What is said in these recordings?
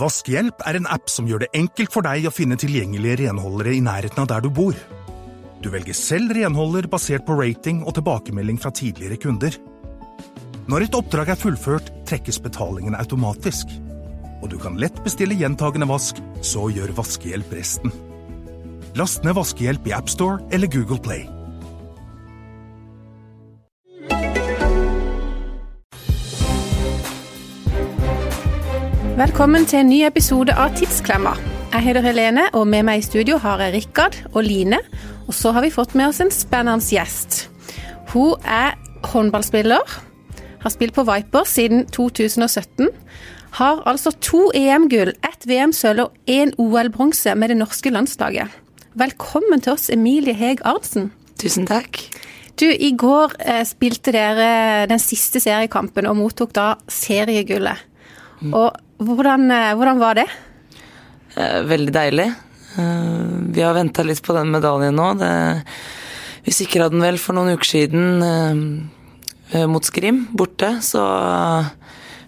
Vaskehjelp er en app som gjør det enkelt for deg å finne tilgjengelige renholdere i nærheten av der du bor. Du velger selv renholder basert på rating og tilbakemelding fra tidligere kunder. Når et oppdrag er fullført, trekkes betalingen automatisk. Og du kan lett bestille gjentagende vask, så gjør Vaskehjelp resten. Last ned Vaskehjelp i AppStore eller Google Play. Velkommen til en ny episode av Tidsklemma. Jeg heter Helene, og med meg i studio har jeg Rikard og Line. Og så har vi fått med oss en spennende gjest. Hun er håndballspiller, har spilt på Viper siden 2017. Har altså to EM-gull, ett VM-sølv og én OL-bronse med det norske landslaget. Velkommen til oss, Emilie Heg Arntzen. Tusen takk. Du, I går eh, spilte dere den siste seriekampen og mottok da seriegullet. Mm. Og hvordan, eh, hvordan, var det? Eh, veldig deilig. Eh, vi har venta litt på den medaljen nå. Det, vi sikra den vel for noen uker siden mot Skrim, borte. Så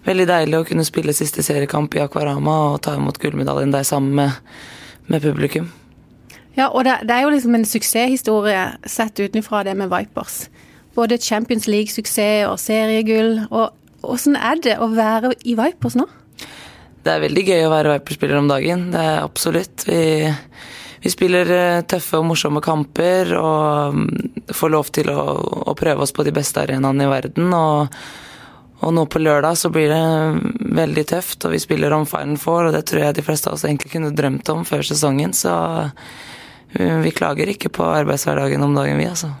veldig deilig å kunne spille siste seriekamp i Akvarama og ta imot gullmedaljen der sammen med, med publikum. Ja, og det, det, er jo liksom en suksesshistorie sett utenfra det med Vipers. Både Champions League-suksess og seriegull. Og Åssen er det å være i Vipers nå? Det er veldig gøy å være Vipers-spiller om dagen. Det er absolutt. Vi, vi, spiller eh, tøffe og morsomme kamper og mm, får lov til å, å prøve oss på de beste arenaene i verden. Og, og, nå på lørdag så blir det veldig tøft, og vi spiller om Final Four, og det tror jeg de fleste av oss egentlig kunne drømt om før sesongen, så eh, vi klager ikke på arbeidshverdagen om dagen, vi, altså.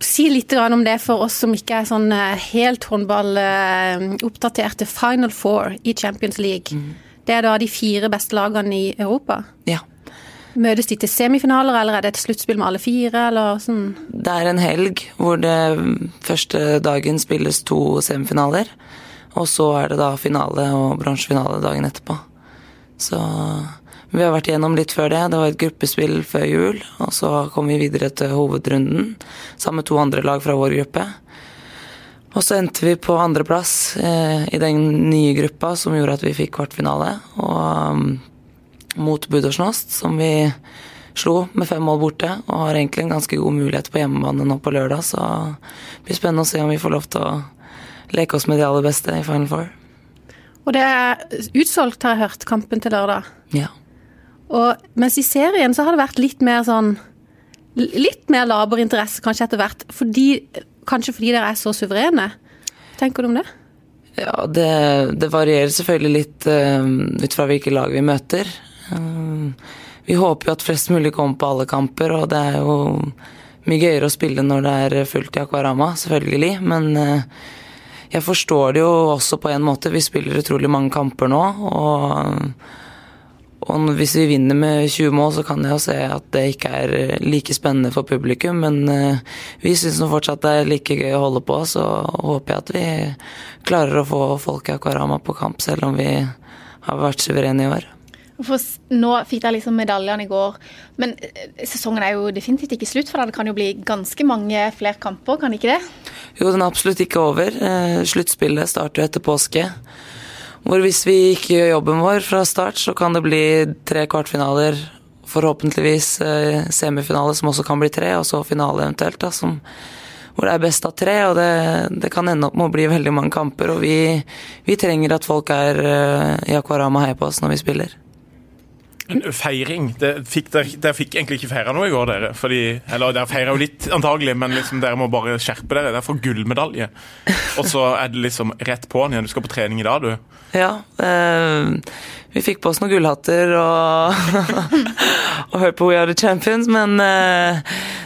Si litt om det for oss som ikke er sånn eh, helt håndballoppdaterte. Final Four i Champions League. Mm. Det er da de fire beste lagene i Europa? Ja. Møtes de til semifinaler, eller er det et sluttspill med alle fire? eller sånn? Det er en helg hvor det første dagen spilles to semifinaler. Og så er det da finale og bronsefinale dagen etterpå. Så vi har vært igjennom litt før det. Det var et gruppespill før jul. Og så kom vi videre til hovedrunden sammen med to andre lag fra vår gruppe. Og så endte vi på andreplass eh, i den nye gruppa som gjorde at vi fikk kvartfinale. Og um, mot Budosjnost, som vi slo med fem mål borte. Og har egentlig en ganske god mulighet på hjemmebane nå på lørdag, så det blir spennende å se om vi får lov til å leke oss med de aller beste i Final Four. Og det er utsolgt, har jeg hørt, kampen til lørdag. Ja. Og mens i serien så har det vært litt mer sånn Litt mer laber interesse kanskje etter hvert, fordi, kanskje fordi dere er så suverene. Tenker du om det? Ja, det, det varierer selvfølgelig litt uh, ut fra hvilke lag vi møter. Uh, vi håper jo at flest mulig kommer på alle kamper, og det er jo mye gøyere å spille når det er fullt i Akvarama, selvfølgelig. Men uh, jeg forstår det jo også på en måte. Vi spiller utrolig mange kamper nå, og og hvis vi vinner med 20 mål, så kan jeg jo se at det ikke er eh, like spennende for publikum. Men uh, vi syns fortsatt det er like gøy å holde på, så håper jeg at vi klarer å få folk i Akvarama på kamp, selv om vi har vært suverene i år. For nå fikk dere liksom medaljene i går, men eh, sesongen er jo definitivt ikke slutt for deg. Det kan jo bli ganske mange flere kamper, kan ikke det? Jo, den er absolutt ikke over. Sluttspillet starter jo etter påske. Hvor hvis vi ikke gjør jobben vår fra start, så kan det bli tre kvartfinaler, forhåpentligvis eh, semifinale som også kan bli tre, og så finale eventuelt, da, som, hvor det er best av tre. Og det, det, kan ende opp med å bli veldig mange kamper, og vi, vi trenger at folk er uh, i Akvarama og heier på oss når vi spiller. Feiring. Dere fikk, der, fikk egentlig ikke feira noe i går, dere. Fordi, eller dere feira jo litt, antagelig, men liksom, dere må bare skjerpe dere. Dere får gullmedalje. Og så er det liksom rett på'n igjen. Du skal på trening i dag, du. Ja. Eh, vi fikk på oss noen gullhatter og, og hørte på We Are The Champions, men eh,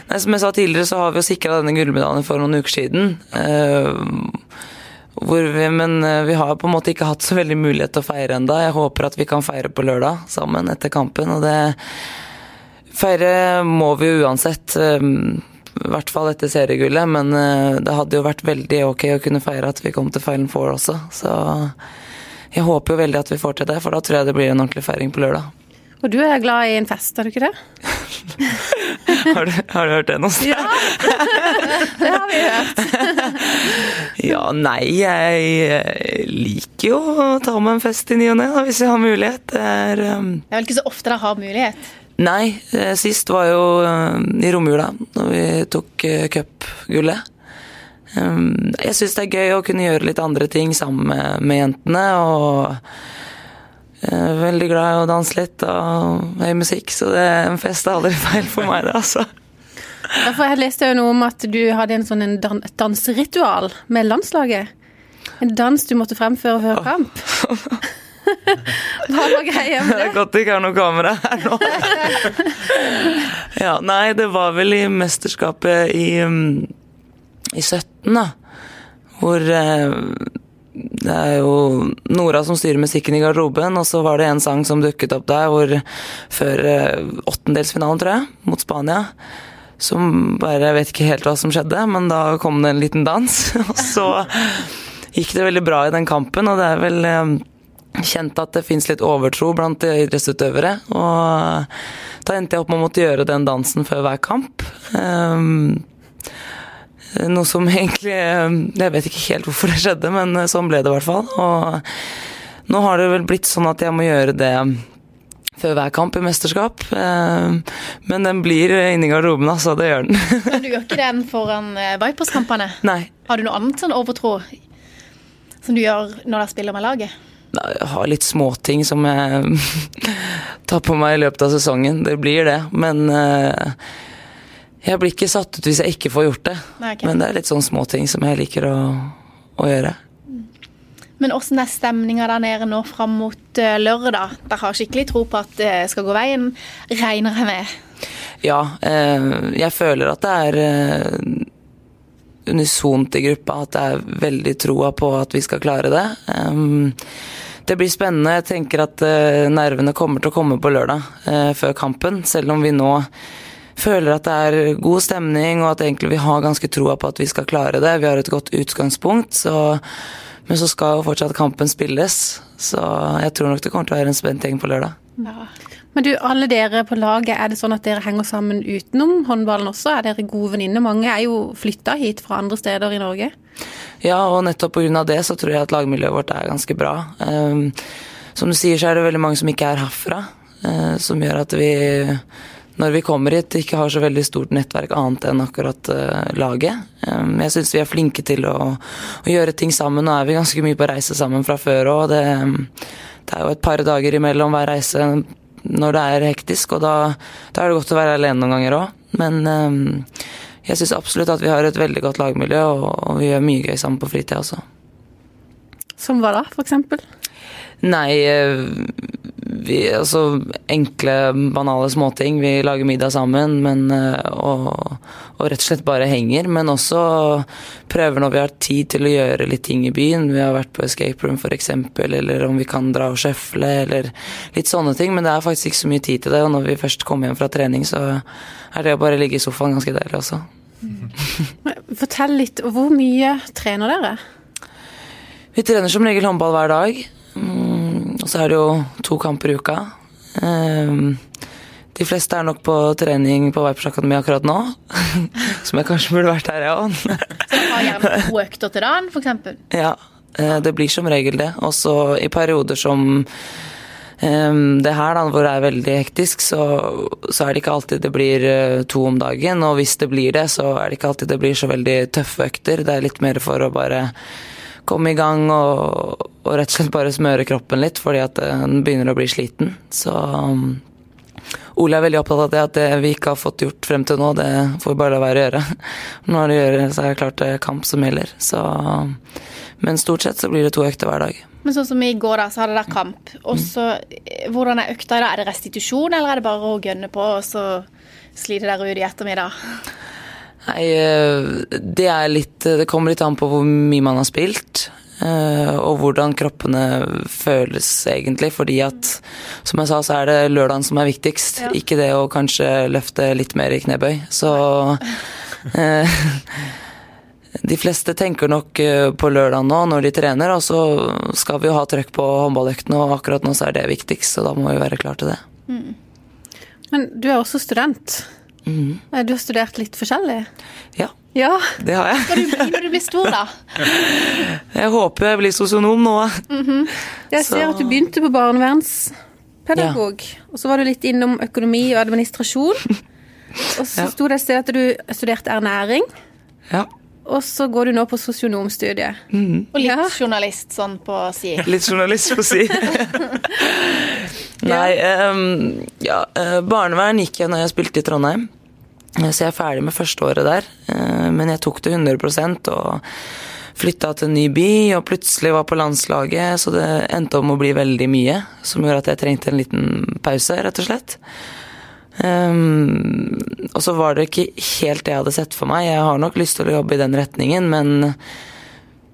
nei, som jeg sa tidligere, så har vi jo sikra denne gullmedaljen for noen uker siden. Eh, vi, men eh, vi har på en måte ikke hatt så veldig mulighet til å feire enda. Jeg håper at vi kan feire på lørdag sammen etter kampen. Og det Feire må vi uansett. Eh, I hvert fall etter seriegullet, men eh, det hadde jo vært veldig ok å kunne feire at vi kom til Final Four også. Så jeg håper jo veldig at vi får til det, for da tror jeg det blir en ordentlig feiring på lørdag. Og du er glad i en fest, er du ikke det? har, du, har, du, hørt det noe sted? Ja, det har vi hørt. ja, nei, jeg liker jo å ta meg en fest i ny og ne, hvis jeg har mulighet. Det er um... Det er vel ikke så ofte dere har mulighet? Nei, eh, sist var jo um, i romjula, da vi tok cupgullet. Um, jeg syns det er gøy å kunne gjøre litt andre ting sammen med, jentene, og jeg er veldig glad i å danse litt og høy musikk, så det er en fest er aldri feil for meg, det, altså. Ja, for jeg leste jo noe om at du hadde en sånn en dan danseritual med landslaget. En dans du måtte fremføre før kamp. Hva var greia med Det er godt det ikke er noe kamera her nå. ja, nei, det var vel i mesterskapet i, um, i 17, da. Hvor eh, det er jo Nora som styrer musikken i garderoben, og så var det en sang som dukket opp der hvor før eh, åttendelsfinalen, tror jeg, mot Spania. Som bare vet ikke helt hva som skjedde, men da kom det en liten dans. Og så gikk det veldig bra i den kampen, og det er vel eh, kjent at det fins litt overtro blant idrettsutøvere. Og da endte jeg opp med å måtte gjøre den dansen før hver kamp. Um, noe som egentlig Jeg vet ikke helt hvorfor det skjedde, men sånn ble det i hvert fall. Og nå har det vel blitt sånn at jeg må gjøre det før hver kamp i mesterskap. Um, men den blir inni garderoben, altså. Det gjør den. Men du gjør ikke den foran eh, Vipers-kampene? Nei. Har du noe annet sånn overtro som du gjør når dere spiller med laget? Jeg har litt småting som jeg tar på meg i løpet av sesongen. Det blir det. Men uh, jeg blir ikke satt ut hvis jeg ikke får gjort det. Nei, okay. Men det er litt sånn småting som jeg liker å, å gjøre. Men åssen er stemninga der nede nå fram mot eh, lørdag? Dere har skikkelig tro på at det skal gå veien, regner jeg med? Ja, eh, jeg føler at det er eh, unisont i gruppa, at det er veldig troa på at vi skal klare det. Det blir spennende. Jeg tenker at eh, nervene kommer til å komme på lørdag eh, før kampen, selv om vi nå føler at det er god stemning, og at egentlig vi har ganske troa på at vi skal klare det. Vi har et godt utgangspunkt, så, men så skal jo fortsatt kampen spilles. Så jeg tror nok det kommer til å være en spent gjeng på lørdag. Ja. Men du, alle dere på laget, er det sånn at dere henger sammen utenom håndballen også? Er dere gode venninner? Mange er jo flytta hit fra andre steder i Norge. Ja, og nettopp pga. det så tror jeg at lagmiljøet vårt er ganske bra. Um, som du sier, så er det veldig mange som ikke er herfra, uh, som gjør at vi når vi kommer hit, ikke har så veldig stort nettverk annet enn akkurat uh, laget. Um, jeg syns vi er flinke til å, å, gjøre ting sammen. Nå er vi ganske mye på reise sammen fra før òg. Det, um, det er jo et par dager imellom hver reise når det er hektisk, og da, da er det godt å være alene noen ganger òg. Men um, jeg syns absolutt at vi har et veldig godt lagmiljø, og, og vi gjør mye gøy sammen på fritida også. Som hva da, for eksempel? Nei, eh, vi, altså enkle, banale småting. Vi lager middag sammen men, eh, og, og, rett og slett bare henger. Men også prøver når vi har tid til å gjøre litt ting i byen. Vi har vært på escape room f.eks., eller om vi kan dra og sjøfle, eller litt sånne ting. Men det er faktisk ikke så mye tid til det, og når vi først kommer hjem fra trening, så er det å bare ligge i sofaen ganske deilig også. Fortell litt, hvor mye trener dere? Vi trener som regel håndball hver dag. Og så er det jo to kamper i uka. Um, de fleste er nok på trening på Vipers Akademi akkurat nå. Som jeg kanskje burde vært her, jeg òg. Så har gjerne to økter til dagen, f.eks.? ja, eh, det blir som regel det. Også i perioder som um, det her, da, hvor det er veldig hektisk, så, så er det ikke alltid det blir uh, to om dagen. Og hvis det blir det, så er det ikke alltid det blir så veldig tøffe økter. Det er litt mer for å bare komme i gang og, og rett og slett bare smøre kroppen litt, fordi at den begynner å bli sliten. Så um, Ole er veldig opptatt av det, at det vi ikke har fått gjort frem til nå, det får vi bare la være å gjøre. Når det gjør, så er det klart det er kamp som gjelder. Så, men stort sett så blir det to økter hver dag. Men sånn som i går, da, så hadde dere kamp. Og så, Hvordan er økta i dag? Er det restitusjon, eller er det bare å gønne på, og så sliter dere ut i ettermiddag? Nei, det er litt Det kommer litt an på hvor mye man har spilt. Og hvordan kroppene føles, egentlig. Fordi at, som jeg sa, så er det lørdagen som er viktigst. Ja. Ikke det å kanskje løfte litt mer i knebøy. Så eh, De fleste tenker nok eh, på lørdag nå når de trener, og så skal vi jo ha trøkk på håndballøktene, og akkurat nå så er det viktigst, så da må vi være klar til det. Men du er også student. Eh, Du har studert litt forskjellig? Ja, Ja. Det har jeg. Skal du bli når du blir stor, da? Jeg håper jeg blir sosionom nå. Jeg ser at du begynte på barnevernspedagog, og så var du litt innom økonomi og administrasjon. Og så Ja. sto det et sted at du studerte ernæring, Ja. og så går du nå på sosionomstudiet. Og litt Ja. journalist sånn på si. Litt journalist, på si. Nei, um, ja, eh, barnevern gikk jeg når jeg spilte i Trondheim. Eh, Så jeg er ferdig med første året der. Eh, Men jeg tok det 100 og flytta til en ny by, og plutselig var på landslaget, så det endte om å bli veldig mye. Som gjorde at jeg trengte en liten pause, rett og slett. Um, og så var det ikke helt det jeg hadde sett for meg. Jeg har nok lyst til å jobbe i den retningen, men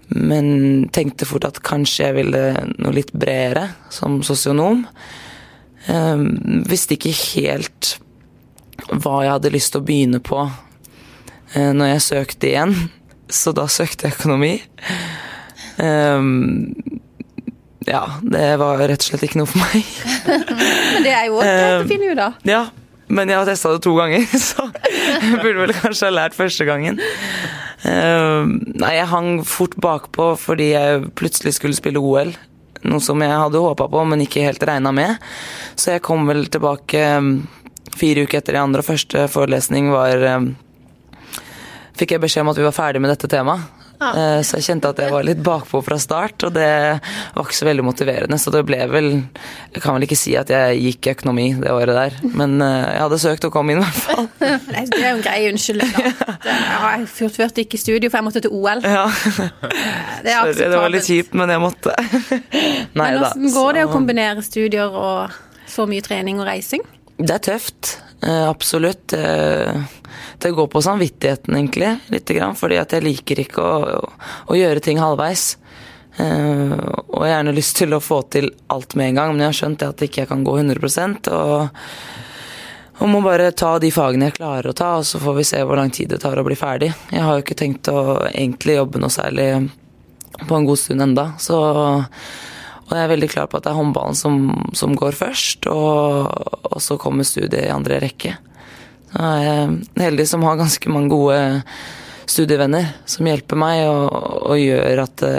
men tenkte fort at kanskje jeg ville noe litt bredere som sosionom. Um, visste ikke helt hva jeg hadde lyst til å begynne på uh, når jeg søkte igjen, så da søkte jeg økonomi. Um, ja, det var rett og slett ikke noe for meg. Men det er jo også greit å finne ut av. Ja, men jeg har testa det to ganger, så jeg burde vel kanskje ha lært første gangen. Um, nei, jeg hang fort bakpå fordi jeg plutselig skulle spille OL. Noe som jeg hadde håpa på, men ikke helt regna med. Så jeg kom vel tilbake eh, fire uker etter de andre. og Første forelesning var eh, Fikk jeg beskjed om at vi var ferdig med dette temaet. Eh, Så jeg kjente at jeg var litt bakpå fra start, og det var ikke så veldig motiverende. Så det ble vel Jeg kan vel ikke si at jeg gikk i økonomi det året der, men eh, jeg hadde søkt og kom inn, i hvert fall. Det er- det er jo en grei unnskyldning. da. Jeg fullførte ikke studio, for jeg måtte til OL. Ja, Det er sorry, det var litt kjipt, men jeg måtte. Nei Men da. hvordan går det å kombinere studier og så mye trening og reising? Det er tøft. eh, absolutt. Det går på samvittigheten, egentlig, lite grann. Fordi at jeg liker ikke å, å gjøre ting halvveis. Uh, og jeg har gjerne lyst til å få til alt med en gang, men jeg har skjønt at jeg ikke kan gå 100% og, og må bare ta de fagene jeg klarer å ta, og så får vi se hvor lang tid det tar å bli ferdig. Jeg har jo ikke tenkt å egentlig jobbe noe særlig på en god stund enda, så og jeg er veldig klar på at det er håndballen som, som går først, og, og så kommer studiet i andre rekke. Så er jeg heldig som har ganske mange gode studievenner som hjelper meg og, og gjør at det,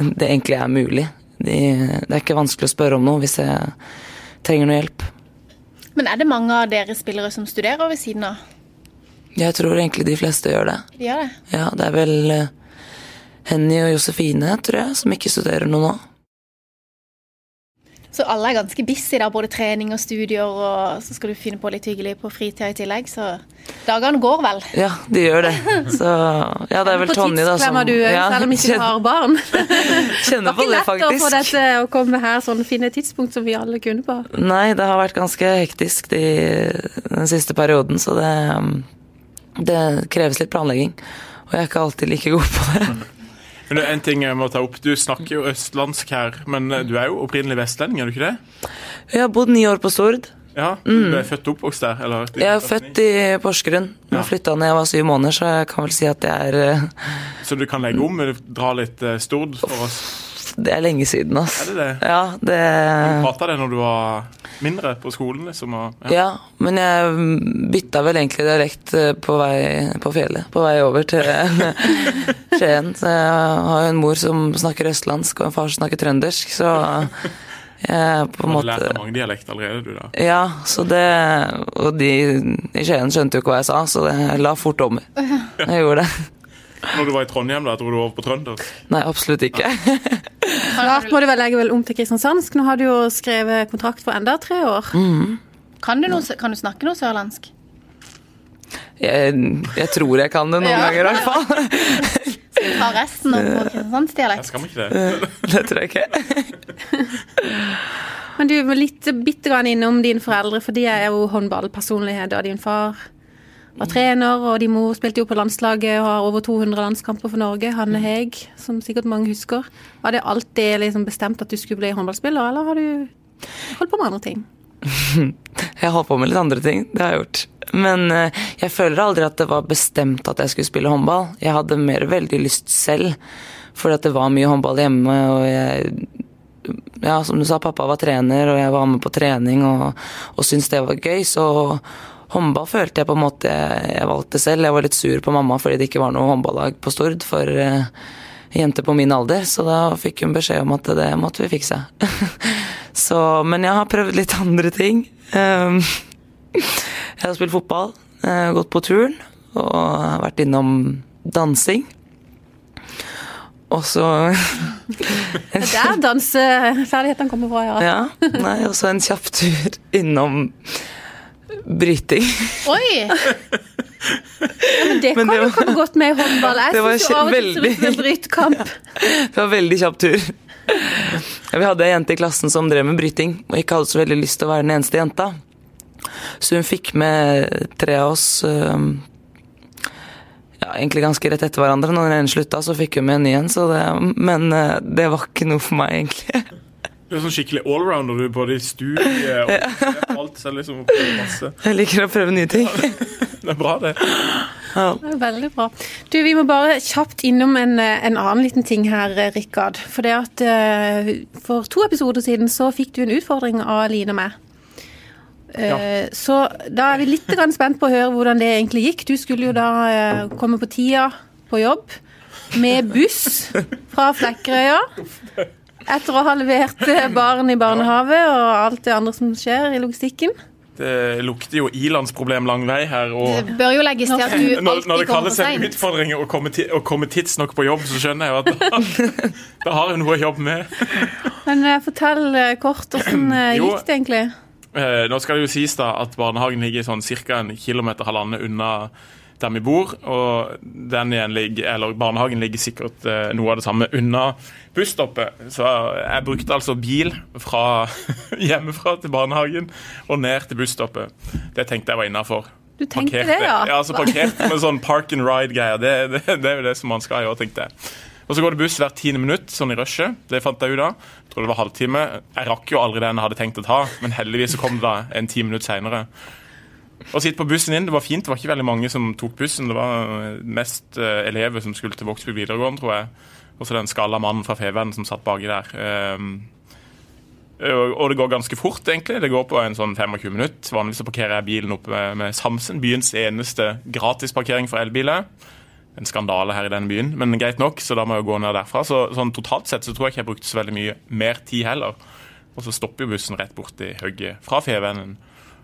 det egentlig er mulig. De, det er ikke vanskelig å spørre om noe hvis jeg trenger noe hjelp. Men er det mange av dere spillere som studerer ved siden av? Jeg tror egentlig de fleste gjør det. De gjør det. Ja, det er vel eh, Henny og Josefine, tror jeg, som ikke studerer noe nå. Så alle er ganske busy, da, både trening og studier, og så skal du finne på litt hyggelig på fritida i tillegg, så dagene går vel. Ja, de gjør det. Så ja, det er vel Tonje, da, som du, ja, selv om ikke du har barn. kjenner på Det faktisk. det, var ikke lett å få dette å komme her sånn, finne et tidspunkt som vi alle kunne på. Nei, det har vært ganske hektisk de, den siste perioden, så det, det kreves litt planlegging. Og jeg er ikke alltid like god på det. Men en ting jeg må ta opp. Du snakker jo østlandsk her, men eh, du er jo opprinnelig vestlending, er du ikke det? Jeg har bodd ni år på Stord. Ja, Du er født og oppvokst der? Eller? Jeg er født i Porsgrunn. Ja. Jeg flytta da jeg var syv måneder, så jeg kan vel si at jeg er eh, Så du kan legge om, dra litt eh, stord for oss? Det er lenge siden, ass. Er det det? Ja, det Prata det når du var mindre på skolen, liksom? Og, ja. Ja, men jeg bytta vel egentlig dialekt eh, på vei på fjellet. På vei over til Skien. Så jeg har jo en mor som snakker østlandsk, og en far som snakker trøndersk, så jeg på Du har lært mange dialekter allerede, du, da. Ja, så det Og de i Skien skjønte jo ikke hva jeg sa, så det, jeg la fort om. Jeg gjorde det. Når du var i Trondheim, da, dro du over på trøndersk? Nei, absolutt ikke. Snart må du vel legge vel om til kristiansandsk. Nå har du jo skrevet kontrakt for enda tre år. Kan du, noe, kan du snakke noe sørlandsk? Jeg, jeg tror jeg kan det noen Ja. ganger, i hvert fall. Skal vi ta resten av på kristiansandsdialekt? skal vi ikke det? Det tror jeg ikke. Men du var litt bitte grann innom dine foreldre, for de er jo håndballpersonligheter. Din far var trener, og de mor spilte jo på landslaget og har over 200 landskamper for Norge. Hanne Heg, som sikkert mange husker. Var det alltid liksom bestemt at du skulle bli håndballspiller, eller har du holdt på med andre ting? Jeg har holdt på med litt andre ting, det har jeg gjort. Men eh, jeg føler aldri at det var bestemt at jeg skulle spille håndball. Jeg hadde mer veldig lyst selv, fordi det var mye håndball hjemme, og jeg Ja, som du sa, pappa var trener, og jeg var med på trening og, og syntes det var gøy, så håndball følte jeg på en måte jeg valgte selv. Jeg var litt sur på mamma fordi det ikke var noe håndballag på Stord for uh, jenter på min alder, så da fikk hun beskjed om at det måtte vi fikse. så, men jeg har prøvd litt andre ting. Um, jeg har spilt fotball, uh, gått på turn og vært innom dansing. Og så Det er danseferdighetene kommer fra, ja. ja. Nei, og så en kjapp tur innom bryting. Oi! Ja, men det kan jo komme godt med i håndball. Jeg Det var synes jo av og til ser ut som en veldig- Det var veldig kjapp tur. Ja, vi hadde ei jente i klassen som drev med bryting, og ikke hadde så veldig lyst til å være den eneste jenta. Så hun fikk med tre av oss ja, egentlig ganske rett etter hverandre. Når den ene slutta, så fikk hun med en ny en. Men øh, det var ikke noe for meg, egentlig. Du er sånn skikkelig allrounder, du, både i studie og alt. Så liksom masse. Jeg liker å prøve nye ting. Det er bra, det. Ja. Det er veldig bra. Du, Vi må bare kjapt innom en, en annen liten ting her, Rikard. For det at eh, for to episoder siden så fikk du en utfordring av Line og meg. Ja. Så da er vi litt grann spent på å høre hvordan det egentlig gikk. Du skulle jo da eh, komme på tida på jobb med buss fra Flekkerøya. Etter å ha levert eh, barn i barnehage og alt det andre som skjer i logistikken. Det lukter jo ilandsproblem lang vei her. og... Det bør jo legges til at du Når, alltid når det kalles en utfordring å komme, ti, å komme tidsnok på jobb, så skjønner jeg jo at da, da har hun noe å jobbe med. Men eh, fortell eh, kort, eh, gikk det egentlig? Eh, nå skal det jo sies da at barnehagen ligger sånn ca. en kilometer halvannen unna der vi bor. Og ligger, eller barnehagen ligger sikkert eh, noe av det samme unna busstoppet. Så jeg brukte altså bil fra hjemmefra til barnehagen og ned til busstoppet. Det tenkte jeg var innafor. Du tenkte det, ja? Ja, altså parkerte med sånn park and ride-greier. Det, det, det er jo det som man skal gjøre, tenkte jeg. Og så går det buss hvert tiende minutt, sånn i rushet. Det fant jeg ut av. Jeg tror det var halvtime. Jeg rakk jo aldri den jeg hadde tenkt å ta, men heldigvis så kom det da en ti minutter seinere. Å sitte på bussen inn, det var fint. Det var ikke veldig mange som tok bussen. Det var mest eh, elever som skulle til Vågsby videregående, tror jeg. Og så den skalla mannen fra Feven som satt baki der. Ehm, og det går ganske fort, egentlig. Det går på en sånn 25 minutter. Vanligvis så parkerer jeg bilen oppe med, med Samsen, byens eneste gratisparkering for elbiler. En skandale her i denne byen, men greit nok, så da må jeg gå ned derfra. Så sånn totalt sett så tror jeg ikke jeg brukte så veldig mye mer tid heller. Og så stopper jo bussen rett borti hugget fra Fevennen.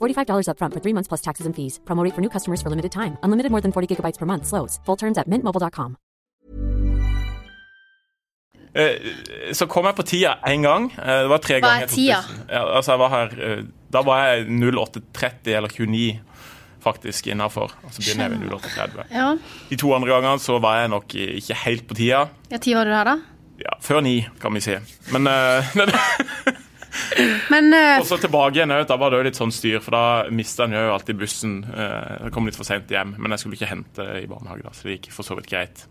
$45 upfront for three months plus taxes and fees. Promo for new customers for limited time. Unlimited more than 40 gigabytes per month. Slows. Full terms at mintmobile.com. Eh, Så kom jeg på tida én gang. Eh, Det var tre Hva ganger er jeg tok tida? Ja, altså jeg var her, eh, da var jeg 08.30 eller 29 faktisk innafor. Og så begynner jeg ved 08.30. Ja. De to andre gangene så var jeg nok ikke helt på tida. ja, tid var du her, da? Ja, Før ni, kan vi si. Men eh, Men uh, Og så tilbake igjen, da var det jo litt sånn styr, for da mista en jo alltid bussen. eh, Jeg kom litt for seint hjem, men jeg skulle ikke hente i barnehage, da, så det gikk for så vidt greit.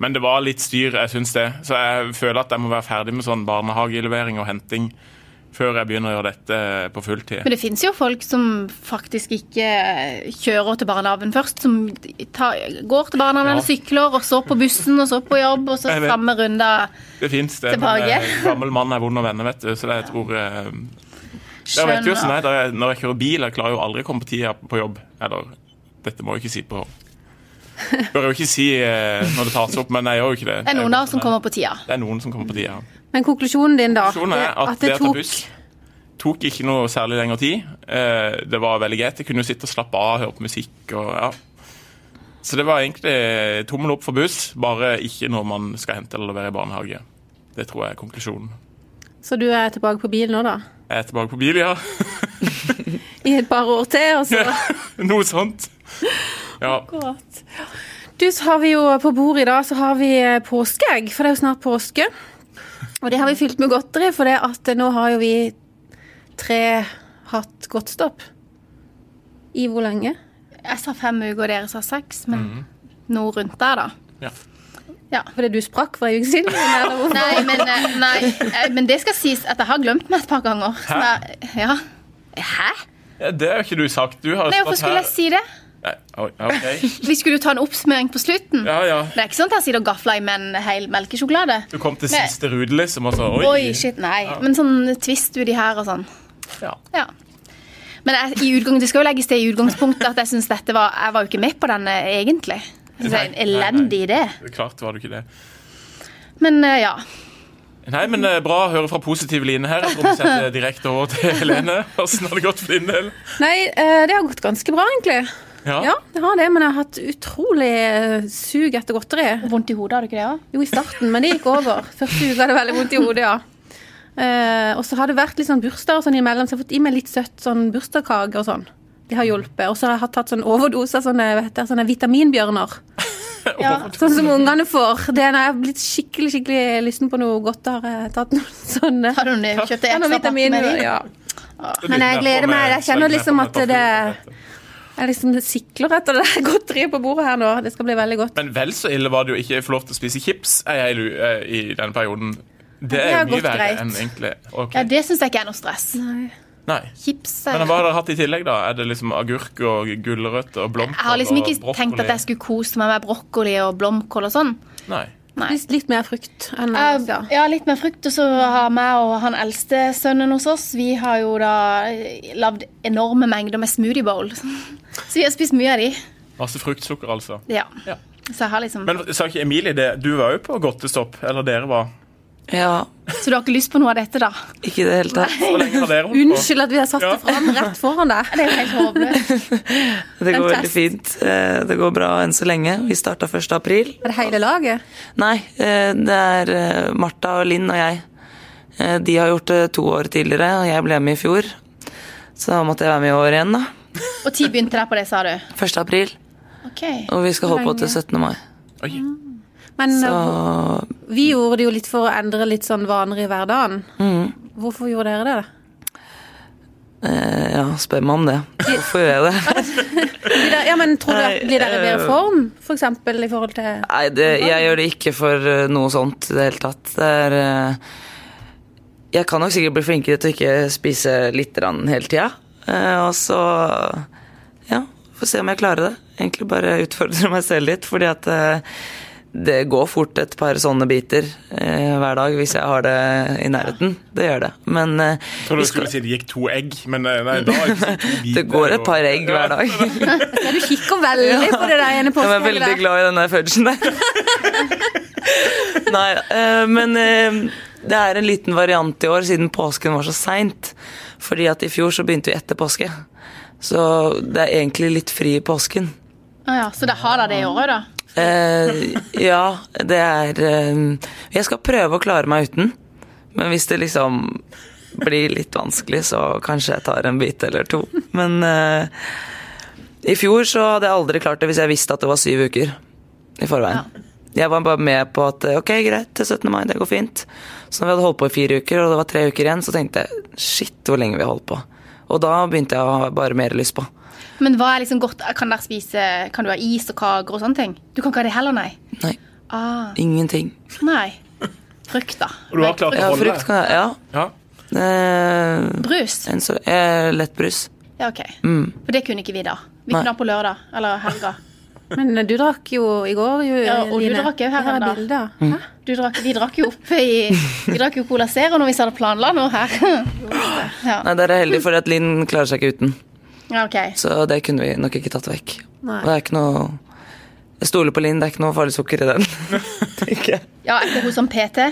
Men det var litt styr, jeg syns det. Så jeg føler at jeg må være ferdig med sånn barnehagelevering og henting før jeg begynner å gjøre dette på fulltid. Men det finnes jo folk som faktisk ikke kjører til barnehagen først. Som tar, går til barnehagen Ja. eller sykler, og så på bussen, og så på jobb, og så samme runde. Det fins det, Tilbake. men en gammel mann er vond å vende, vet du. Så det, jeg tror eh, Jeg vet jo sånn, jeg, Når jeg kjører bil, jeg klarer jo aldri å komme på tida på jobb. Eller dette må jeg ikke si på Bør jo ikke si eh, når det tas opp, men jeg gjør jo ikke det. Det er noen av oss som kommer på tida. Det er noen som kommer på tida. Men konklusjonen din, da? Konklusjonen er det- at det å ta buss tok ikke noe særlig lengre tid. Eh, Det var veldig greit. Jeg kunne jo sitte og slappe av, høre på musikk og ja. Så det var egentlig tommel opp for buss, bare ikke når man skal hente eller levere i barnehage. Det tror jeg er konklusjonen. Så du er tilbake på bil nå, da? Jeg er tilbake på bil, ja. I et par år til, og så Noe sånt. Ja. Akkurat. Du, så har vi jo på bordet i dag så har vi eh, påskeegg, for det er jo snart påske. Og det har vi fylt med godteri, for det at nå har jo vi tre hatt godtstopp. I hvor lenge? Jeg sa fem uker, og dere sa seks, men noe rundt der, da. Ja. Ja. Fordi du sprakk for ei uke siden? Nei, men, eh, nei, eh, men det skal sies at jeg har glemt meg et par ganger. Så jeg- Ja. Hæ? Ja, det har jo ikke du sagt. Du har Nei, hvorfor skulle jeg si det? Nei, oi, ok. Vi skulle jo ta en oppsummering på slutten. Ja, ja. Det er ikke sånn at jeg sitter og gafler i med en hel melkesjokolade. Du kom til siste rude, liksom, og så oi. Oi, shit, nei. Men sånn twist uti her og sånn. Ja. Ja. Men jeg, i utgang, det skal jo legges til i utgangspunktet at jeg synes dette var Jeg var jo ikke med på denne egentlig. Det er en elendig idé. Klart var du ikke det. Men eh, ja. Nei, men eh, Bra å høre fra positiv Line her. Jeg tror vi setter direkte over til Helene. Åssen har det gått for din del? Nei, eh, det har gått ganske bra, egentlig. Ja. Ja, det har det, men jeg har hatt utrolig eh, sug etter godteri. Vondt i hodet, har du ikke det Ja? Jo, i starten, men det gikk over. Første uka hadde jeg veldig vondt i hodet, ja. Eh, og så har det vært litt sånn bursdager sånn imellom, så jeg har fått i meg litt søtt sånn bursdagskake og sånn. Det har hjulpet. Og så har jeg hatt tatt sånn overdose av sånne, vet du, sånne vitaminbjørner. Ja. Sånn som ungene får. Det er når jeg har blitt skikkelig skikkelig lysten på noe godt, har jeg tatt noen sånne. Har du kjøpt ekstra pakke med dem? ja. Men jeg gleder meg. Jeg kjenner liksom at det Jeg liksom sikler etter det godteriet på bordet her nå. Det skal bli veldig godt. Men vel så ille var det jo ikke å få lov til å spise chips u- eh, i denne perioden. Det det er jo mye verre enn egentlig okay. Ja, det syns jeg ikke er noe stress. Nei. Chips Men er hva har dere hatt i tillegg, da? Er det liksom agurk og gulrøtter og blomkål Jeg har liksom ikke tenkt at jeg skulle kose meg med brokkoli og blomkål og sånn. Nei. Nei. Litt mer frukt enn uh, ja. ja, litt mer frukt. Og så har meg og han eldste sønnen hos oss Vi har jo da eh, lagd enorme mengder med smoothie bowl. Så vi har spist mye av de. Masse fruktsukker, altså. Ja. Ja. Så jeg har liksom Men sa ikke Emilie det? Du var jo på godtestopp. Eller dere var. Ja, Så du har ikke lyst på noe av dette, da? ikke i det hele tatt. Unnskyld at vi har satt Ja. det fram rett foran deg. Det er jo helt håpløst. Det går veldig fint. Eh, Det går bra enn så lenge. Vi starta 1. april. Er det hele laget? Nei, eh, det er eh, Martha og Linn og jeg. De har gjort det to år tidligere, og jeg ble med i fjor. Så da måtte jeg være med i år igjen, da. Og tid begynte der på det, sa du? 1. april. Okay. Og vi skal holde på til 17. mai. Oi. Men Så uh, vi gjorde det jo litt for å endre litt sånn vaner i hverdagen. mm, Hvorfor gjorde dere det? eh, Ja, spør meg om det. Hvorfor gjør jeg det? Ja, men tror du at blir dere i bedre form, form, for eksempel i forhold til Nei, det, jeg gjør det ikke for eh, noe sånt i det hele tatt. Det er eh, Jeg kan nok sikkert bli flinkere til å ikke spise litt grann hele tida. Eh, og så Ja, får se om jeg klarer det. Egentlig bare utfordre meg selv litt, fordi at eh, det går fort et par sånne biter eh, hver dag hvis jeg har det i nærheten. Det gjør det. Men eh, tror du skulle si det gikk to egg, men eh, nei, da er det biter. det går et par egg hver dag. Ja, du kikker veldig på det der ene Jeg er veldig glad i den der fudgen der. Nei, eh, men eh, det er en liten variant i år, siden påsken var så seint. Fordi at i fjor så begynte vi etter påske. Så det er egentlig litt fri i påsken. Ah, ja. Så det har da det i året, da? Eh, ja, det er eh, Jeg skal prøve å klare meg uten. Men hvis det liksom blir litt vanskelig, så kanskje jeg tar en bit eller to. Men eh, i fjor så hadde jeg aldri klart det hvis jeg visste at det var syv uker i forveien. Jeg var bare med på at ok, greit, til 17. mai, det går fint. Så når vi hadde holdt på i fire uker, og det var tre uker igjen, så tenkte jeg shit, hvor lenge vi har holdt på. Og da begynte jeg å ha bare mer lyst på. Men hva er liksom godt? Kan dere spise Kan du ha is og kaker og sånne ting? Du kan ikke ha det heller, nei? Nei, Ah, ingenting. nei. Frukt, da. Og du har klart å holde Ja, frukt kan jeg Ja. Ja. Eh, Brus? en så, eh, lettbrus. Ja, ok. Mm. For det kunne ikke vi da. Vi Nei. kunne ha på lørdag eller helga. Men eh, du drakk jo i går, jo, Ja, og du drakk jo her er bilder. Mm. Hæ? Du drakk, vi drakk jo oppe i Vi drakk jo Cola Zero når vi hadde planla noe her. Ja, Nei, dere er heldige for at Linn klarer seg ikke uten. ja ok. Så det kunne vi nok ikke tatt vekk. Nei. Og det er ikke noe Jeg stoler på Linn, det er ikke noe farlig sukker i den. tenker jeg. Ja, er ikke hun som PT?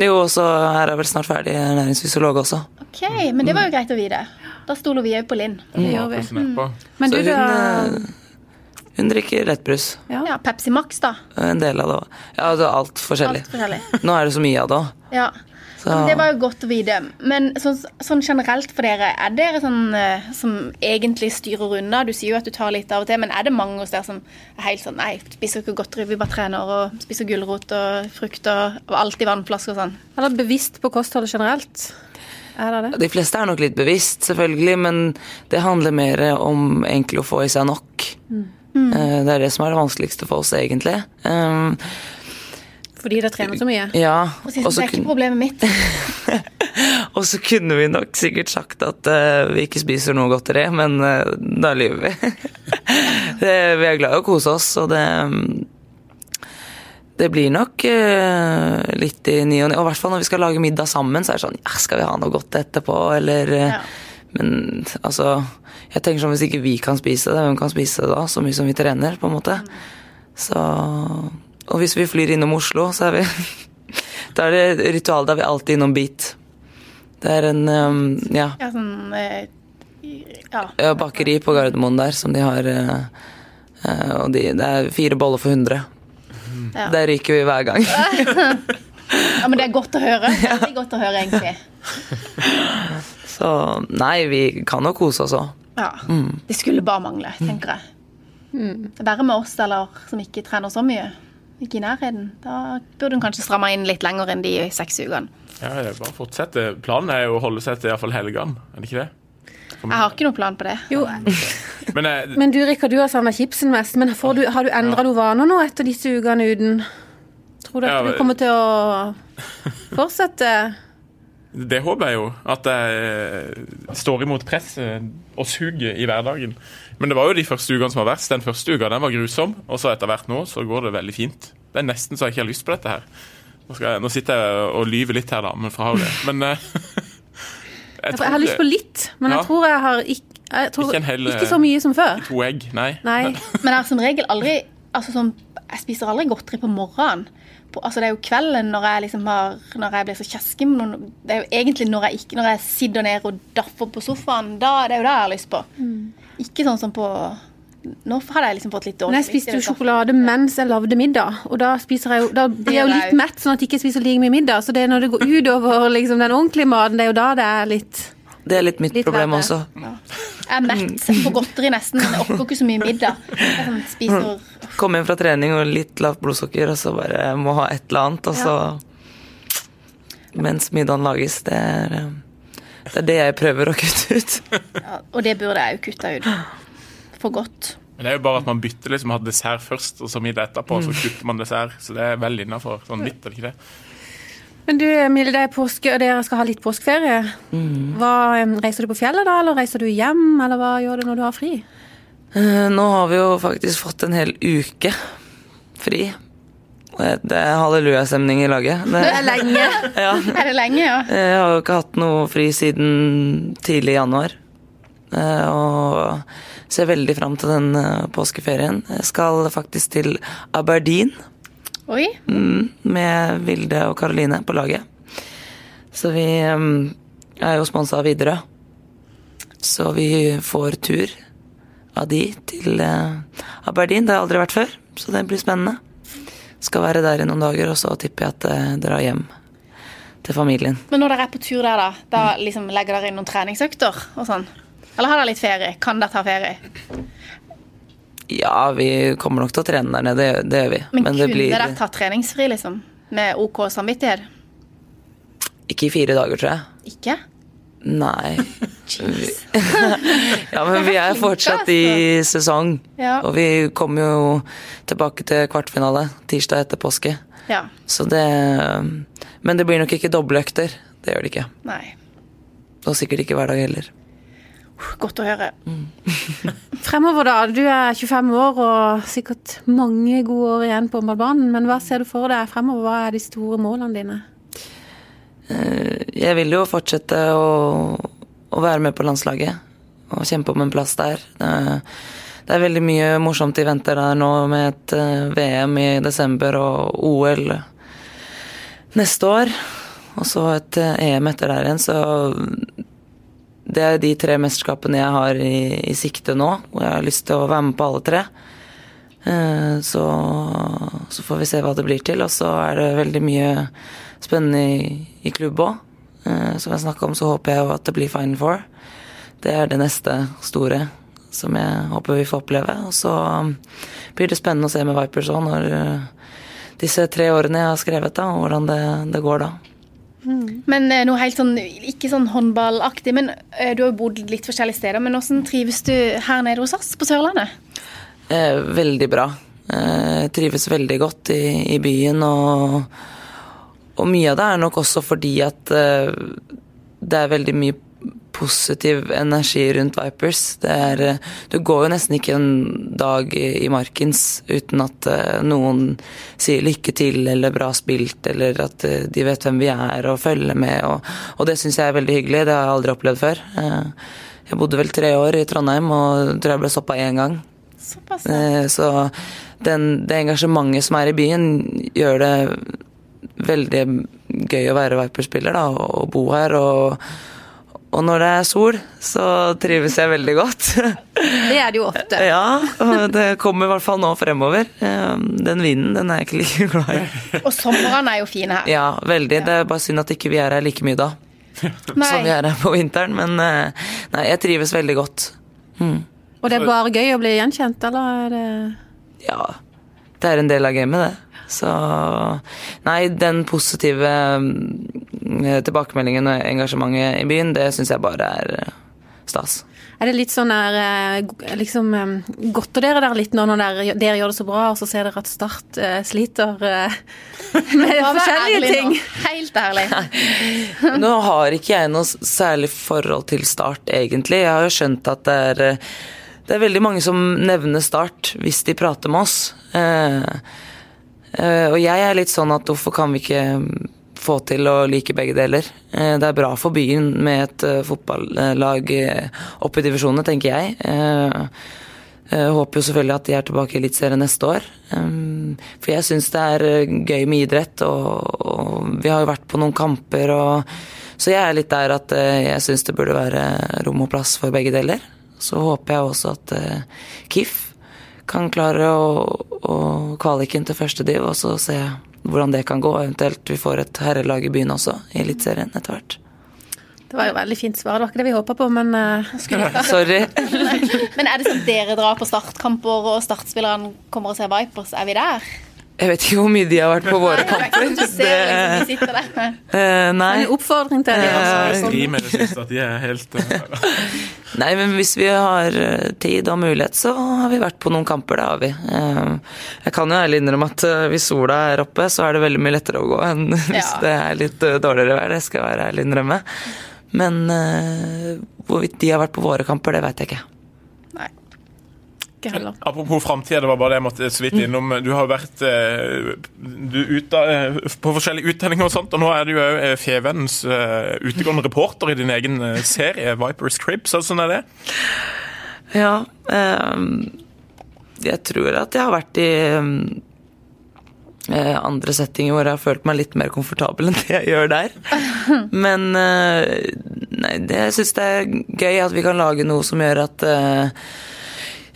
Jo, og så her er vel snart ferdig ernæringsfysiolog også. Ok, men det var jo greit å vite. Da stoler vi òg på Linn. Det gjør vi. Tusen. Men du, da eh, hun drikker lettbrus. ja. Ja, Pepsi Max, da. En del av det òg. Ja, altså alt forskjellig. Alt forskjellig. Nå er det så mye av det òg. Ja. Så Men det var jo godt å vite. Men sånn, sånn generelt for dere, er dere sånn eh, som egentlig styrer unna? Du sier jo at du tar litt av og til, men er det mange hos dere som er helt sånn Nei, spiser ikke godteri, vi bare trener og spiser gulrot og frukt og, og alltid vannflasker og sånn? Eller bevisst på kostholdet generelt? Er det det? De fleste er nok litt bevisst, selvfølgelig, men det handler mer om egentlig å få i seg nok. Eh, Det er det som er det vanskeligste for oss, egentlig. Um, Fordi dere trener så mye? ja, Og så- og Det er ikke problemet mitt. og så kunne vi nok sikkert sagt at uh, vi ikke spiser noe godteri, men uh, da lyver vi. det, vi er glad i å kose oss, og det um, det blir nok uh, litt i ny og ne. Og i hvert fall når vi skal lage middag sammen, så er det sånn ja, Skal vi ha noe godt etterpå, eller uh, Ja. Men altså Jeg tenker sånn hvis ikke vi kan spise det, hvem kan spise det da? Så mye som vi trener, på en måte. Så Og hvis vi flyr innom Oslo, så er vi Da er det ritual. Da er vi alltid innom Beat. Det er en um, ja, Ja, sånn eh, Ja. ja, bakeri på Gardermoen der som de har eh, Og de, det er fire boller for 100. Ja. Der ryker vi hver gang. ja, men det er godt å høre. Veldig godt å høre, egentlig. Så nei, vi kan jo kose oss òg. Ja. Det skulle bare mangle, tenker jeg. Er verre med oss eller som ikke trener så mye. Ikke i nærheten. Da burde hun kanskje stramme inn litt lenger enn de seks ukene. Ja, bare fortsette. Planen er jo å holde seg til iallfall helgene, er det ikke det? Jeg har ikke noen plan på det. Jo, Men jeg, men du Rikard, du har savna chipsen mest. Men får du, har du endra noen vaner nå etter disse ukene uten? Tror du at Ja, du kommer til å fortsette? Det håper jeg jo. At jeg eh, står imot presset og suger i hverdagen. Men det var jo de første ukene som var verst. Den første uka den var grusom, og så etter hvert nå så går det veldig fint. Det er nesten så jeg ikke har lyst på dette her. Nå, skal jeg, nå sitter jeg og lyver litt her, da, men for å ha det. Men jeg, jeg, Jeg har lyst på litt, men jeg tror jeg har ikke jeg tror, Ikke hel, ikke så mye som før. To egg, nei. Nei. Men jeg har som regel aldri altså sånn, Jeg spiser aldri godteri på morgenen. Altså det er jo kvelden når jeg liksom har Når jeg blir så kjesken noen Det er jo egentlig når jeg, ikke, når jeg sitter ned og daffer på sofaen. Da, det er jo det jeg har lyst på. Ikke sånn som på Nå hadde jeg liksom fått litt dårlig Men jeg spiste jo sjokolade mens jeg lagde middag, og da spiser jeg jo Da blir jeg jo litt mett, sånn at jeg ikke spiser like mye middag. Så det er når det går utover liksom, den ordentlige maten, det er jo da det er litt Det er litt mitt Litt problem verre. også. Jeg er mett på godteri nesten, jeg orker ikke så mye middag. Jeg sånn, spiser Kom hjem fra trening og litt lavt blodsukker, og så bare må ha et eller annet, og så Mens middagen lages. Det er, eh, det er det jeg prøver å kutte ut. ja, Og det burde jeg jo kutta ut. For godt. Men det er jo bare at man bytter liksom, har dessert først, og så middag etterpå, og så kutter man dessert. Så det er vel innafor sånn litt, er det ikke det? Men du Emilie, det er påske, og dere skal ha litt påskeferie. Hva, reiser du på fjellet da, eller reiser du hjem, eller hva gjør du når du har fri? Eh, Nå har vi jo faktisk fått en hel uke fri. Det er hallelujastemning i laget. Det, Det er lenge. ja. Er det lenge, ja? Jeg har jo ikke hatt noe fri siden tidlig i januar. Eh, Og ser veldig fram til den eh, påskeferien. Jeg skal faktisk til Aberdeen Oi. mm, med Vilde og Karoline på laget. Så vi um, er jo sponsa av Widerøe. Så vi får tur av de til uh, Aberdeen. Det har jeg aldri vært før, så det blir spennende. Skal være der i noen dager, og så tipper jeg at jeg drar hjem til familien. Men når dere er på tur der, da, da liksom legger dere inn noen treningsøkter og sånn? Eller har dere litt ferie? Kan dere ta ferie? Ja, vi kommer nok til å trene der nede, det, det gjør vi. Men, det kunne blir dere tatt treningsfri, liksom? Med OK samvittighet? ikke i fire dager, tror jeg. Ikke? Nei. ja, men vi er fortsatt i sesong. Ja. Og vi kommer jo tilbake til kvartfinale tirsdag etter påske. Ja. Så det Men det blir nok ikke dobbeltøkter. Det gjør det ikke. Nei. Og sikkert ikke hver dag heller. Godt å høre. Fremover, da. Du er 25 år og sikkert mange gode år igjen på håndballbanen. Men hva ser du for deg fremover? Hva er de store målene dine? Jeg vil jo fortsette å, å være med på landslaget og kjempe om en plass der. Det er, veldig mye morsomt i vente der nå med et eh, VM i desember og OL neste år. Og så et eh, EM etter der igjen, så det er de tre mesterskapene jeg har i, i sikte nå, og jeg har lyst til å være med på alle tre. Eh, Så, så får vi se hva det blir til. Og så er det veldig mye spennende i, i klubb òg. Som jeg snakka om, så håper jeg at det blir Final Four. Det er det neste store som jeg håper vi får oppleve. Og så um, blir det spennende å se med Vipers òg, når uh, disse tre årene jeg har skrevet, da, hvordan det, det går da. Men eh, noe helt sånn, ikke sånn håndballaktig, men eh, du har jo bodd litt forskjellige steder. Men hvordan trives du her nede hos oss på Sørlandet? Eh, veldig bra. Eh, trives veldig godt i, i byen, og, og mye av det er nok også fordi at eh, det er veldig mye positiv energi rundt Vipers. Det er, eh, du går jo nesten ikke en dag i, markens uten at eh, noen sier lykke til eller bra spilt, eller at eh, de vet hvem vi er og følger med, og, og det syns jeg er veldig hyggelig. Det har jeg aldri opplevd før. Jeg bodde vel tre år i Trondheim og tror jeg ble stoppa én gang. Såpass. Så den, det engasjementet som er i byen, gjør det veldig gøy å være Viper-spiller og bo her. Og, og når det er sol, så trives jeg veldig godt. Det er det jo ofte. ja, og det kommer i hvert fall nå fremover. Eh, Den vinden den er jeg ikke like glad i. Og somrene er jo fine her. Ja, veldig. Det er bare synd at ikke vi er her like mye da som vi Nei. er her på vinteren. Men eh, nei, jeg trives veldig godt. Og det er bare gøy å bli gjenkjent, eller er det Ja, det er en del av gamet, det. Så Nei, den positive mm, tilbakemeldingen og engasjementet i byen, det syns jeg bare er eh, stas. Er det litt sånn der eh, liksom eh, Godter dere der litt nå når dere, dere gjør det så bra, og så ser dere at Start uh, sliter uh, med forskjellige ting? nå. Helt ærlig. Nå har ikke jeg noe særlig forhold til Start, egentlig. Jeg har jo skjønt at det er eh, det er veldig mange som nevner Start hvis de prater med oss. Eh, eh, og jeg er litt sånn at hvorfor kan vi ikke få til å like begge deler? Eh, det er bra for byen med et eh, fotballag eh, oppe i divisjonene, tenker jeg. Jeg håper jo selvfølgelig at de er tilbake i Eliteserien neste år. For jeg syns det er gøy med idrett, og, vi har jo vært på noen kamper og Så jeg er litt der at jeg syns det burde være rom og plass for begge deler. Så håper jeg også at KIF kan klare å, å kvalike inn til første div, og så se hvordan det kan gå. Eventuelt vi får et herrelag i byen også, i Eliteserien etter hvert. Det var jo veldig fint svar, det var ikke det vi håpa på, men uh, Sorry. Men er det sånn dere drar på startkamper, og startspillerne kommer og ser Vipers? Er vi der? Jeg vet ikke hvor mye de har vært på våre kamper. Du ser liksom de. Eh, nei. en oppfordring til dem. Altså, sånn. det siste at de er helt eh, Nei, men hvis vi har eh, tid og mulighet, så har vi vært på noen kamper. Det har vi. Uh, Jeg kan jo ærlig innrømme at eh, hvis sola er oppe, så er det veldig mye lettere å gå enn hvis Ja. det er litt eh, dårligere vær. Det skal jeg være ærlig innrømme. Men eh, hvorvidt de har vært på våre kamper, det vet jeg ikke. Ikke heller. Apropos framtida, det var bare det jeg måtte så vidt innom. Du har vært eh, du, utda, eh, på forskjellige utdelinger og sånt, og nå er du jo eh, Fevennens utegående reporter i din egen serie, Vipers Cribs, eller sånn er det. Ja, eh, jeg tror at jeg har vært i eh, andre settinger hvor jeg har følt meg litt mer komfortabel enn det jeg gjør der. Men nei, det, jeg syns det er gøy at vi kan lage noe som gjør at eh,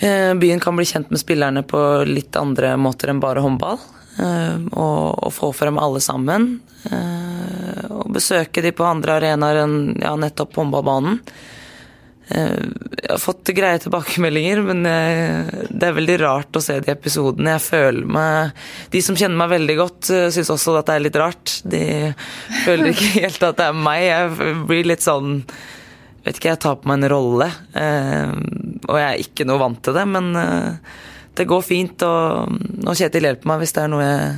byen kan bli kjent med spillerne på litt andre måter enn bare håndball. eh, og, og få frem alle sammen. eh, og besøke de på andre arenaer enn ja, nettopp håndballbanen. Eh, Jeg har fått greie tilbakemeldinger, men det er veldig rart å se de episodene. Jeg føler meg De som kjenner meg veldig godt, syns også at det er litt rart. De føler ikke helt at det er meg. Jeg blir litt sånn Vet ikke, jeg tar på meg en rolle. Og jeg er ikke noe vant til det, men eh, det går fint. Og, og Kjetil hjelper meg hvis det er noe jeg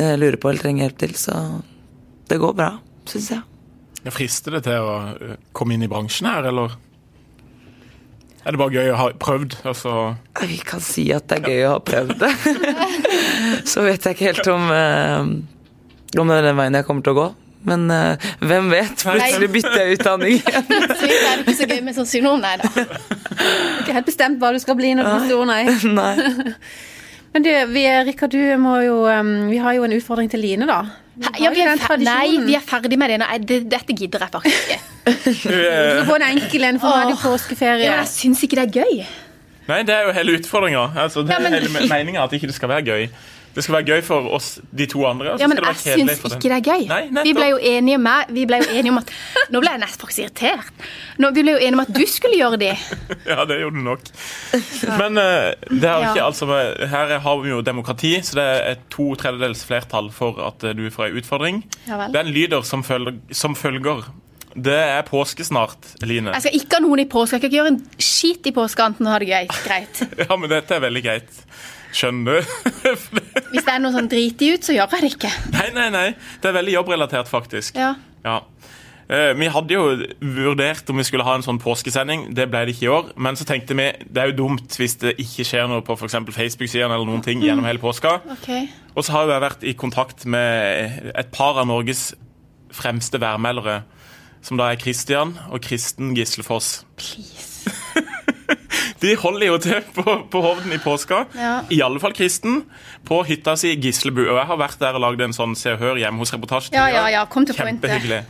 eh, lurer på eller trenger hjelp til. Så det går bra, syns jeg. Frister det til å eh, komme inn i bransjen her, eller? Er det bare gøy å ha prøvd? Altså, Vi kan si at det er gøy å ha prøvd det. Så vet jeg ikke helt om, om det er den veien jeg kommer til å gå. Men uh, hvem vet? Plutselig bytter jeg utdanning igjen. Så er det ikke så gøy med sånn synonym, nei da. Ikke helt bestemt hva du skal bli når du blir stor, nei. Nei. Men du, vi, Rikard, du må jo um, Vi har jo en utfordring til Line, da. Ja, vi er nei, vi er ferdig med det. Nei, det dette gidder jeg faktisk ikke. du, får en enkel en, for nå er det påskeferie. Ja, jeg syns ikke det er gøy. Nei, det er jo hele utfordringa. Altså, det Ja, er men- hele meninga at ikke det skal være gøy. Det skal være gøy for oss, de to andre. Ja, men jeg syns ikke det er gøy. Nei, vi ble jo enige med Vi ble jo enige om at Nå ble jeg nesten faktisk irritert. Nå, vi ble jo enige om at du skulle gjøre det. Ja, det gjorde du nok. Men uh, det er ikke altså Her har vi jo demokrati, så det er et to tredjedels flertall for at eh, du får en utfordring. Ja vel. Den lyder som følger, som følger. Det er påske snart, Eline. Jeg skal ikke ha noen i påske. Jeg skal ikke gjøre en skit i påske og ha det gøy. Greit. Ja, men dette er veldig greit. Skjønner? Hvis det er noe sånn driti ut, så gjør jeg det ikke. nei, nei, nei. Det er veldig jobbrelatert, faktisk. Ja. Ja. Eh, Vi hadde jo vurdert om vi skulle ha en sånn påskesending. Det ble det ikke i år. Men så tenkte vi det er jo dumt hvis det ikke skjer noe på f.eks. Facebook-sidene eller noen ting gjennom hele påska. OK. Og så har jeg vært i kontakt med et par av Norges fremste værmeldere. Som da er Christian og Kristen Gislefoss. Please. De holder jo til på, på Hovden i påska. Ja. I alle fall Kristen. På hytta si i Gislebu. Og jeg har vært der og lagd en sånn Se og Hør hjemme hos reportasje. Ja, ja, ja. Kom til. Kjempehyggelig.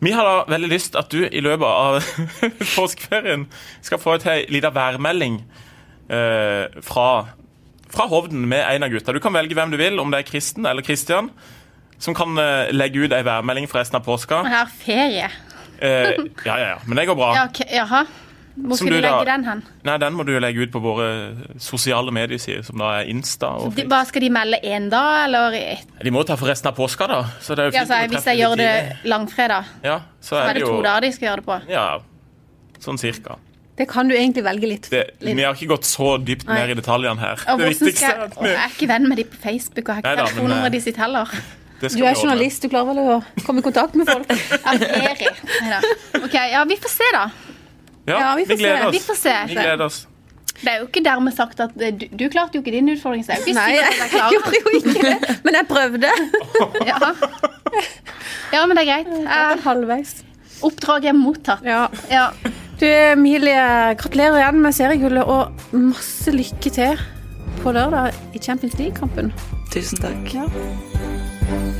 Vi har da veldig lyst at du i løpet av påskeferien skal få ei liten værmelding eh, fra, fra Hovden med en av gutta. Du kan velge hvem du vil, om det er Kristen eller Kristian, som kan eh, legge ut ei værmelding for resten av påska. Jeg har ferie. Eh, ja, ja, ja, men det går bra. Ja, okay, Jaha. Hvor skal du du legge da- den hen? Nei, Den må du legge ut på våre sosiale mediesider, som da er Insta. og De, hva Skal de melde én dag, eller i- De må ta for resten av påska, da. Så det er jo ja, fint så om Hvis jeg gjør det langfredag, Ja, så så er er det jo, to dager de skal gjøre det på. Ja, sånn cirka. Det kan du egentlig velge litt. Det, vi har ikke gått så dypt Nei. ned i detaljene her. Og Det viktigste skal jeg, Å, jeg er ikke venn med de på Facebook, og jeg har ikke men, telefonnummeret eh, de sitt heller. Du er journalist, du klarer vel å komme i kontakt med folk? ja, ferie. Neida. OK, ja, vi får se, da. Ja, Ja, vi vi, får se. gleder oss. Vi får se. Vi gleder oss. Det er jo ikke dermed sagt at eh, du, du klarte jo ikke din utfordring, så det er jo ikke Nei, sikkert at jeg jeg klarer gjorde jo ikke det. Men jeg prøvde. Ja. ja, men det er greit. Eh, Halvveis. Oppdraget er mottatt. Ja. Ja. Du, Emilie, gratulerer igjen med seriegullet, og masse lykke til på lørdag i Champions League-kampen. Tusen takk. Ja.